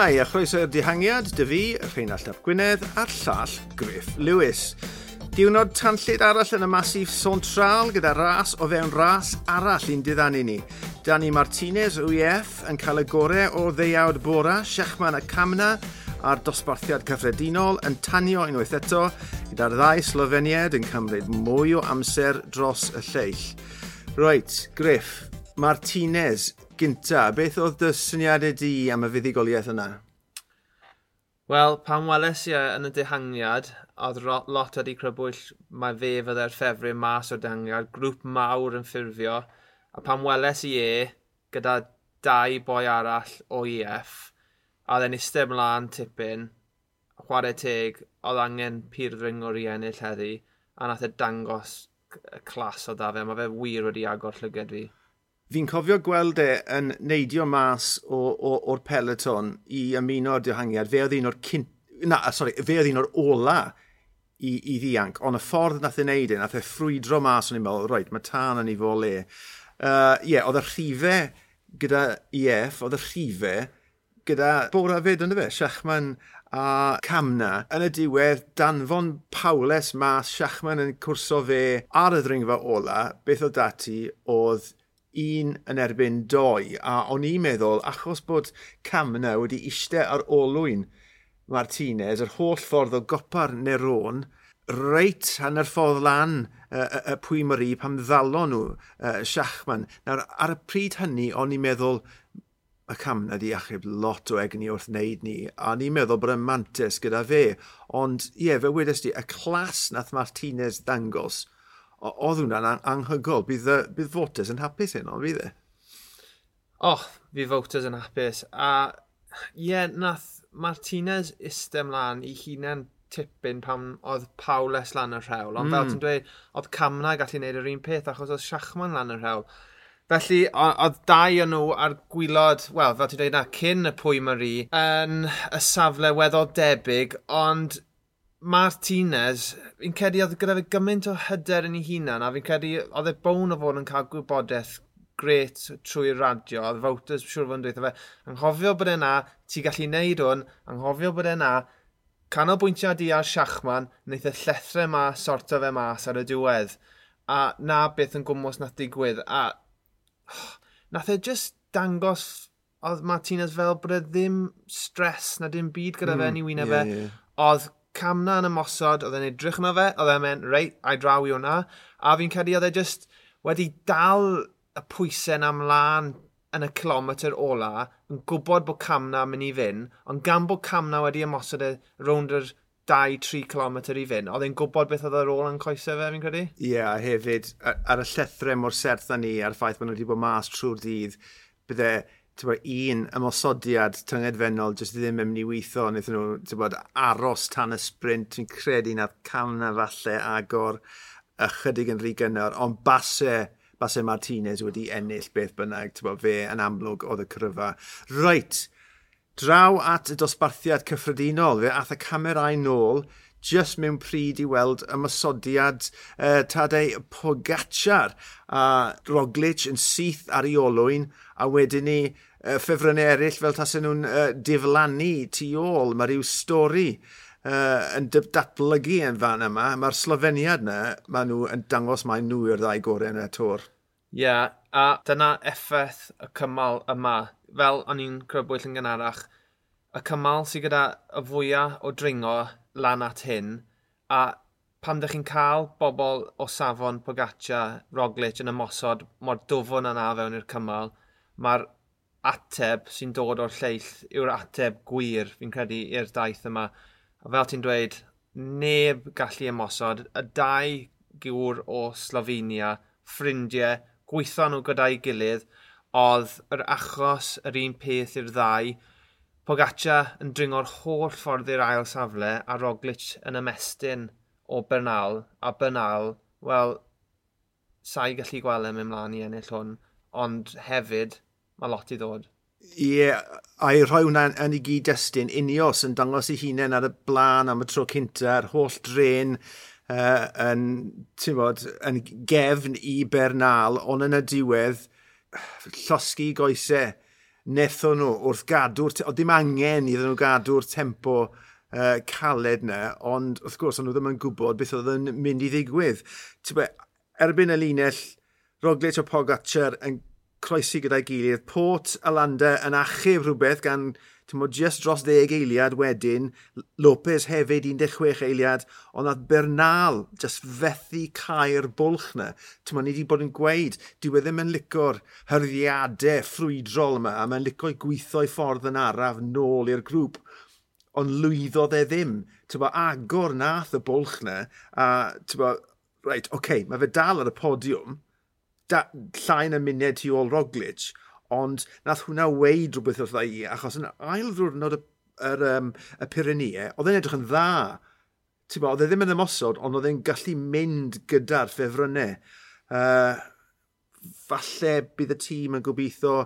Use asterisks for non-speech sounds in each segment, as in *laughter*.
Shwmae a chroeso'r dihangiad, dy fi, Rheinald Ap Gwynedd, a'r llall Griff Lewis. Diwnod tanllid arall yn y masif sontral gyda ras o fewn ras arall i'n diddannu ni. Dani Martinez o UF yn cael y gorau o ddeiawd bora, Siachman a Camna a'r dosbarthiad cyffredinol yn tanio unwaith eto gyda'r ddau Sloveniad yn cymryd mwy o amser dros y lleill. Roet, Griff, Martinez gynta, beth oedd dy syniadau di am y fuddigoliaeth yna? Wel, pan weles i yn y dehangiad, oedd lot wedi crybwyll mae fe fydde'r ffefru mas o'r dehangiad, grŵp mawr yn ffurfio, a pan weles i e, gyda dau boi arall o EF, a dde'n eistedd mlaen tipyn, chwarae teg, oedd angen pirdring o'r i ennill heddi, a nath e dangos y clas o da fe, mae fe wir wedi agor llyged fi fi'n cofio gweld e yn neidio mas o'r peleton i ymuno'r dihangiad. Fe oedd un o'r cyn... Na, sorry, fe oedd un o'r ola i, i ddianc, ond y ffordd nath ei wneud e, nath e ffrwydro mas, o'n i'n meddwl, roed, mae tan yn ei fo le. Ie, uh, yeah, oedd y rhifau gyda EF, oedd y rhifau gyda bora fyd yn y fe, Siachman a Camna. Yn y diwedd, danfon Pawles mas Siachman yn cwrso fe ar y ddringfa ola, beth oedd dati oedd un yn erbyn doi, a o'n i'n meddwl, achos bod Camna wedi eistedd ar olwyn Martinez, yr holl ffordd o gopa'r Neron, reit hanner ffordd lan y y, y pwy pam ddalon nhw uh, Siachman. Nawr, ar y pryd hynny, o'n i'n meddwl, y camna di achub lot o egni wrth wneud ni, a ni'n meddwl bod y mantis gyda fe. Ond ie, fe wedys di, y clas nath Martinez ddangos, oedd hwnna'n anghygol. Bydd, bydd voters yn hapus hyn, ond bydd e? Oh, bydd voters yn hapus. A ie, yeah, nath Martinez istem lan i hunain tipyn pan oedd Paules lan y rhewl. Ond mm. fel ti'n dweud, oedd Camna gallu gwneud yr un peth achos oedd Siachman lan y rhewl. Felly, oedd dau o nhw ar gwylod, wel, fel ti'n dweud na, cyn y pwy Marie, yn y safle weddol debyg, ond Martinez, fi'n credu oedd gyda fe gymaint o hyder yn ei hunan, a fi'n credu oedd e bown o fod yn cael gwybodaeth gret trwy'r radio, oedd voters siwr fod yn dweud fe, anghofio bod e'n ti gallu neud hwn, anghofio bod e'n na, canolbwyntiad i ar Siachman, wnaeth e y llethre ma sorto fe mas ar y diwedd, a na beth yn gwmwys nath digwydd, a oh, nath e just dangos oedd Martinez fel bod e ddim stres na dim byd gyda mm, fe hmm, yn ei wyneb yeah, fe, yeah. oedd camna yn ymosod, oedd e'n edrych e yna fe, oedd e'n mynd, reit, a'i draw i hwnna. A fi'n credu oedd e just wedi dal y pwysau na mlaen yn y kilometr ola, yn gwybod bod camna mynd i fynd, ond gan bod camna wedi ymosod y rownd yr 2-3 km i fynd, oedd e'n gwybod beth oedd ar ôl yn coesau fe, fi'n credu? Ie, yeah, hefyd, ar y llethrau mor serth â ni, a'r ffaith bod nhw wedi bod mas trwy'r dydd, bydde bod, un ymosodiad tyngedfennol jyst ddim yn mynd i weithio, wnaethon nhw bod, aros tan y sprint, fi'n credu nad camna falle agor ychydig yn rhy gynnar, ond basau Basau Martinez wedi ennill beth bynnag, bod, fe yn amlwg oedd y cryfa. Reit, draw at y dosbarthiad cyffredinol, fe ath y camerau nôl, just mewn pryd i weld ymysodiad uh, Tadei Pogacar a Roglic yn syth ar ei olwyn a wedyn ni ffefrynnau eraill fel tasen nhw'n uh, diflannu tu ôl. Mae rhyw stori uh, yn datblygu yn fan yma. Mae'r slofeniad yna, maen nhw yn dangos mae nhw yw'r ddau gorau yn y tor. Ie, yeah, a dyna effaith y cymal yma. Fel o'n i'n crybwyll yn gynharach, y cymal sydd gyda y fwyaf o dringo lan at hyn, a pan ydych chi'n cael bobl o safon Pogaccia, Roglic yn ymosod mor dwfwn yna fewn i'r cymal, mae'r ateb sy'n dod o'r lleill yw'r ateb gwir, fi'n credu, i'r daith yma. A fel ti'n dweud, neb gallu ymosod. Y dau gŵr o Slovenia, ffrindiau, gweithio nhw gyda'i gilydd, oedd yr achos yr un peth i'r ddau. Pogaccia yn dringo'r holl ffordd i'r ail safle a Roglic yn ymestyn o Bernal a Bernal, wel, sa'i gallu gweld e yn ymlaen i ennill hwn, ond hefyd mae lot i ddod. Ie, yeah, a'i rhoi hwnna yn ei gyd-destun, unios yn dangos ei hunain ar y blaen am y tro cynta'r holl dren uh, yn, ti'n bod, yn gefn i Bernal, ond yn y diwedd, llosgu goesau netho nhw wrth gadw'r... O, dim angen iddyn nhw gadw'r tempo uh, caled na, ond wrth gwrs, ond nhw ddim yn gwybod beth oedd yn mynd i ddigwydd. Be, erbyn y linell, Roglic o Pogacar yn croesi gyda'i gilydd. Port Alanda yn achub rhywbeth gan Tymo, just dros 10 eiliad wedyn, Lopez hefyd 16 eiliad, ond nad Bernal just fethu cael bwlch na. Tymo, ni wedi bod yn gweud, dyw e ddim yn licor hyrddiadau ffrwydrol yma, a mae'n licio gweithio'i ffordd yn araf nôl i'r grŵp ond lwyddodd e ddim. Tybo, agor nath y bwlch na, a tybo, reit, oce, okay, mae fe dal ar y podiwm, da, llain y muned tu ôl Roglic, ond nath hwnna weid rhywbeth wrtha i, achos yn ail ddwrnod y, yr, um, y Pyrenea, oedd e'n edrych yn dda. Bo, oedd e ddim yn ymosod, ond oedd e'n gallu mynd gyda'r ffefrynnau. Uh, falle bydd y tîm yn gobeithio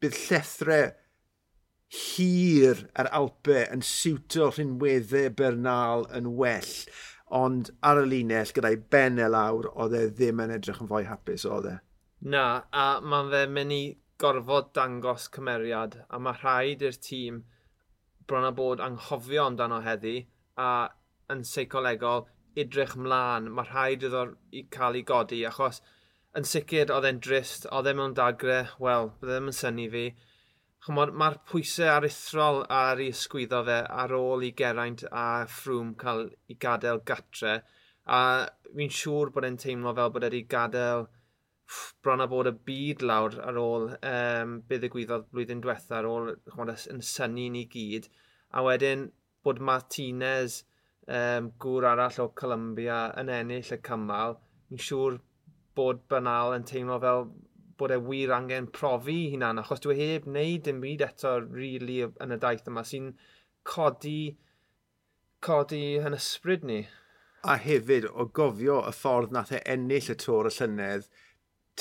bydd llethrau hir ar Alpe yn siwto rhinweddau Bernal yn well ond ar y linell gyda'i ben e lawr, oedd e ddim yn edrych yn fwy hapus, oedd e. Na, a mae fe mynd i gorfod dangos cymeriad, a mae rhaid i'r tîm bron a bod anghofio amdano heddi, a yn seicolegol, idrych mlaen, mae rhaid iddo i cael ei godi, achos yn sicr oedd e'n drist, oedd e mewn dagre, wel, bydde e ddim yn syni fi, Mae'r pwysau aruthrol ar ei ysgwyddo fe ar ôl i Geraint a Ffrwm cael ei gadael gatre. A fi'n siŵr bod e'n teimlo fel bod wedi gadael bron a bod y byd lawr ar ôl um, be ddigwyddodd blwyddyn diwetha ar ôl chwod, yn syni ni gyd. A wedyn bod Martinez, um, gŵr arall o Columbia, yn ennill y cymal, fi'n siŵr bod Banal yn teimlo fel bod e wir angen profi hunan, achos dwi e heb wneud dim byd eto really yn y daith yma sy'n codi, codi yn ysbryd ni. A hefyd, o gofio y ffordd nath e ennill y tor y llynedd,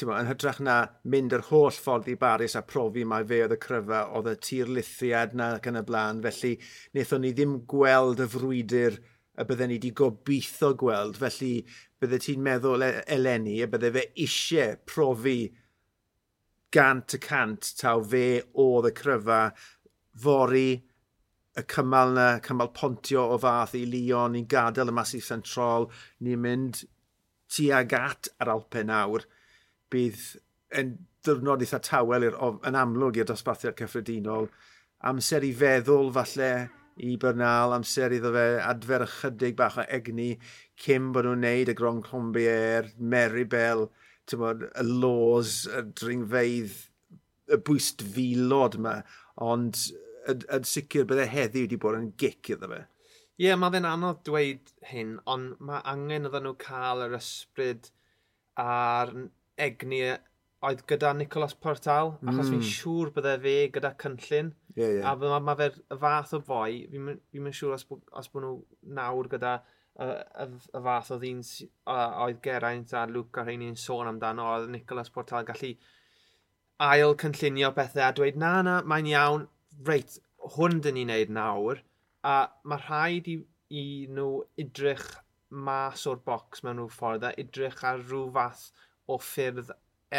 ma, yn hytrach na mynd yr holl ffordd i Baris a profi mae fe oedd y cryfa, oedd y tir lithiad na ac yn y blaen, felly wnaethon ni ddim gweld y frwydr y bydden ni wedi gobeithio gweld, felly bydde ti'n meddwl e- eleni a bydde fe eisiau profi gant y cant taw fe oedd y cryfa fori y cymal na, cymal pontio o fath i Lyon, ni'n gadael y masif central, ni'n mynd tuag at yr Alpen nawr, bydd yn dyrnod eitha tawel i'r, yn amlwg i'r dosbarthiad cyffredinol, amser i feddwl falle i Bernal, amser iddo fe adfer ychydig bach o egni cyn bod nhw'n neud y Grand Combier, Meribel, bod, y laws, y dringfeidd, y bwyst filod yma, ond yn sicr bydde heddiw wedi bod yn gic iddo fe. Ie, yeah, mae fe'n anodd dweud hyn, ond mae angen oedden nhw cael yr ysbryd a'r egni oedd gyda Nicolas Portal, mm. achos fi'n mm. siŵr bydde fe gyda cynllun. Yeah, yeah. A mae ma fe'r fath o foi, fi'n fi, fi siŵr os, os bod nhw nawr gyda y, y, y fath o ddyn oedd Geraint a Luke a rheini'n sôn amdano, oedd Nicolas Portal gallu ail cynllunio pethau a dweud na na, mae'n iawn, reit, hwn dyn ni'n neud nawr, a mae rhaid i, i nhw idrych mas o'r bocs mewn rhyw ffordd a idrych ar rhyw fath o ffyrdd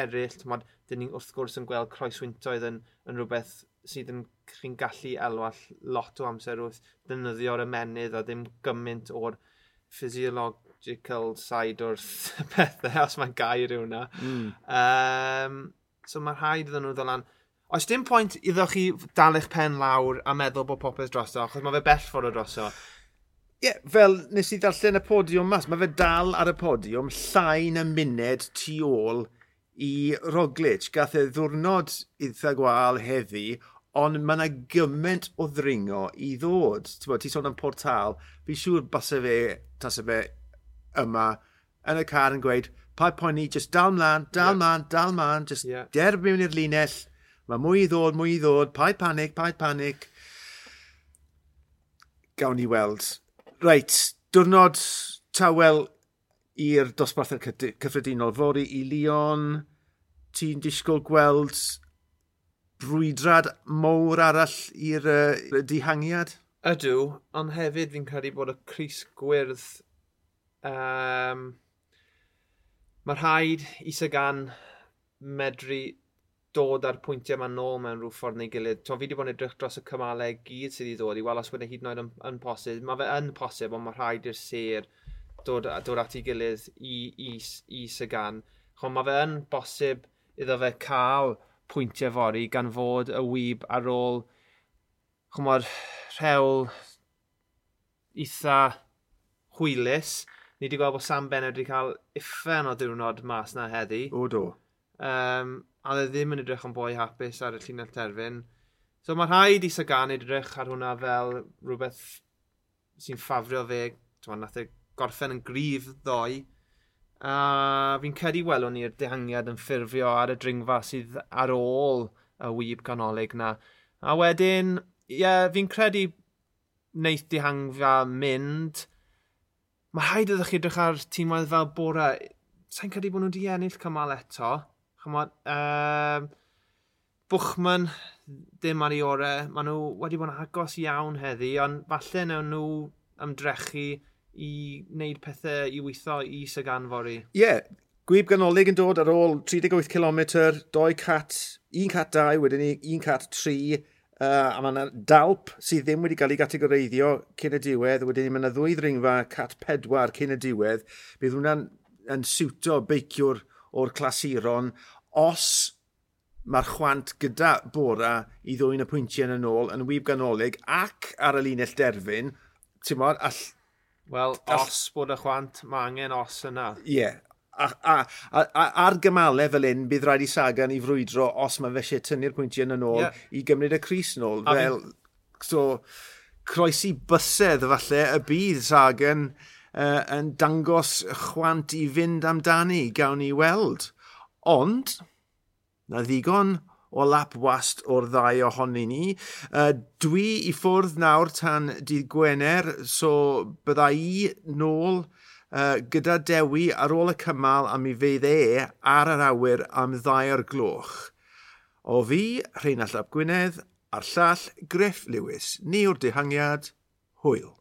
eraill. Mod, dyn ni wrth gwrs yn gweld croeswyntoedd yn, yn rhywbeth sydd yn chi'n gallu elwall lot o amser wrth dynyddio'r ymenydd a ddim gymaint o'r physiological side o'r *laughs* pethau, os mae'n gair yw hwnna. Mm. Um, so mae rhaid iddyn nhw ddolan... Oes dim pwynt iddo chi dal eich pen lawr a meddwl bod popeth drosto, achos mae fe bell ffordd o drosto. Ie, yeah, fel nes i ddarllen y podiwm mas, mae fe dal ar y podiwm llain y muned tu ôl i Roglic. Gath e ddwrnod iddo gwael heddi, ond mae yna gymaint o ddringo i ddod. Ti'n ti sôn am portal, fi siŵr basa fe, tasa fe yma yn y car yn gweud, pa poeni, just dal mlaen, dal yeah. mlaen, dal mlaen, just yeah. derb mewn i'r linell, mae mwy i ddod, mwy i ddod, paid panic, paid panic. Gawn ni weld. Reit, diwrnod tawel i'r dosbarthau cyffredinol. Fori i Leon, ti'n disgwyl gweld brwydrad mowr arall i'r uh, dihangiad? Ydw, ond hefyd fi'n credu bod y Cris Gwyrdd um, mae rhaid isa gan medru dod ar pwyntiau yma nôl mewn rhyw ffordd neu gilydd. Twa, fi wedi bod yn edrych dros y cymalau gyd sydd wedi dod i weld os wedi hyd yn oed yn, yn posib. Mae fe yn posib, ond mae rhaid i'r ser dod, dod at ei gilydd i, i, i Sagan. Chon, mae fe yn bosib iddo fe cael pwyntiau fori gan fod y wyb ar ôl chymod, rhewl eitha hwylus. Ni wedi gweld bod Sam Bennett wedi cael uffen o diwrnod mas na heddi. O do. Um, a dde ddim yn edrych yn boi hapus ar y llunell terfyn. So mae rhaid i Sagan edrych ar hwnna fel rhywbeth sy'n ffafrio fe. Nath e gorffen yn grif ddoe a fi'n cedi welwn ni'r dehangiad yn ffurfio ar y dringfa sydd ar ôl y wyb canolig na. A wedyn, ie, yeah, fi'n credu wneud dehangfa mynd. Mae rhaid ydych chi edrych ar tîmwedd fel bora. Sa'n credu bod nhw wedi ennill cymal eto. Chymod, um, ehm, Bwchman ddim ar ei orau. Maen nhw wedi bod yn agos iawn heddi, ond falle newn nhw ymdrechu i wneud pethau i weithio i Sagan Fori. Ie, yeah, gwyb ganolig yn dod ar ôl 38 km, 2 cat, 1 cat 2, wedyn ni 1 cat 3, Uh, a mae yna dalp sydd ddim wedi cael ei gategoreiddio cyn y diwedd, wedyn ni mae yna ddwy ddringfa cat 4 cyn y diwedd. Bydd hwnna'n yn siwto beiciwr o'r clasuron os mae'r chwant gyda bora i ddwy'n y pwyntiau yn ôl yn wyb ganolig ac ar y linell derfyn, ti'n modd, all Wel, os bod y chwant, mae angen os yna. Ie. Yeah. A, a, a, a, ar gymalau fel un, bydd rhaid i Sagan i frwydro os mae fe eisiau tynnu'r pwyntiau yn ôl yeah. i gymryd y Cris yn ôl. A fel, so, croesi bysedd falle y bydd Sagan uh, yn dangos chwant i fynd amdani, gawn ni weld. Ond, na ddigon o lap wast o'r ddau ohoni ni. Uh, dwi i ffwrdd nawr tan dydd Gwener, so bydda i nôl uh, gyda Dewi ar ôl y cymal a mi fydd e ar yr awyr am ddau o'r gloch. O fi, Rheinald Ap Gwynedd, a'r llall Griff Lewis, ni o'r dehangiad, hwyl.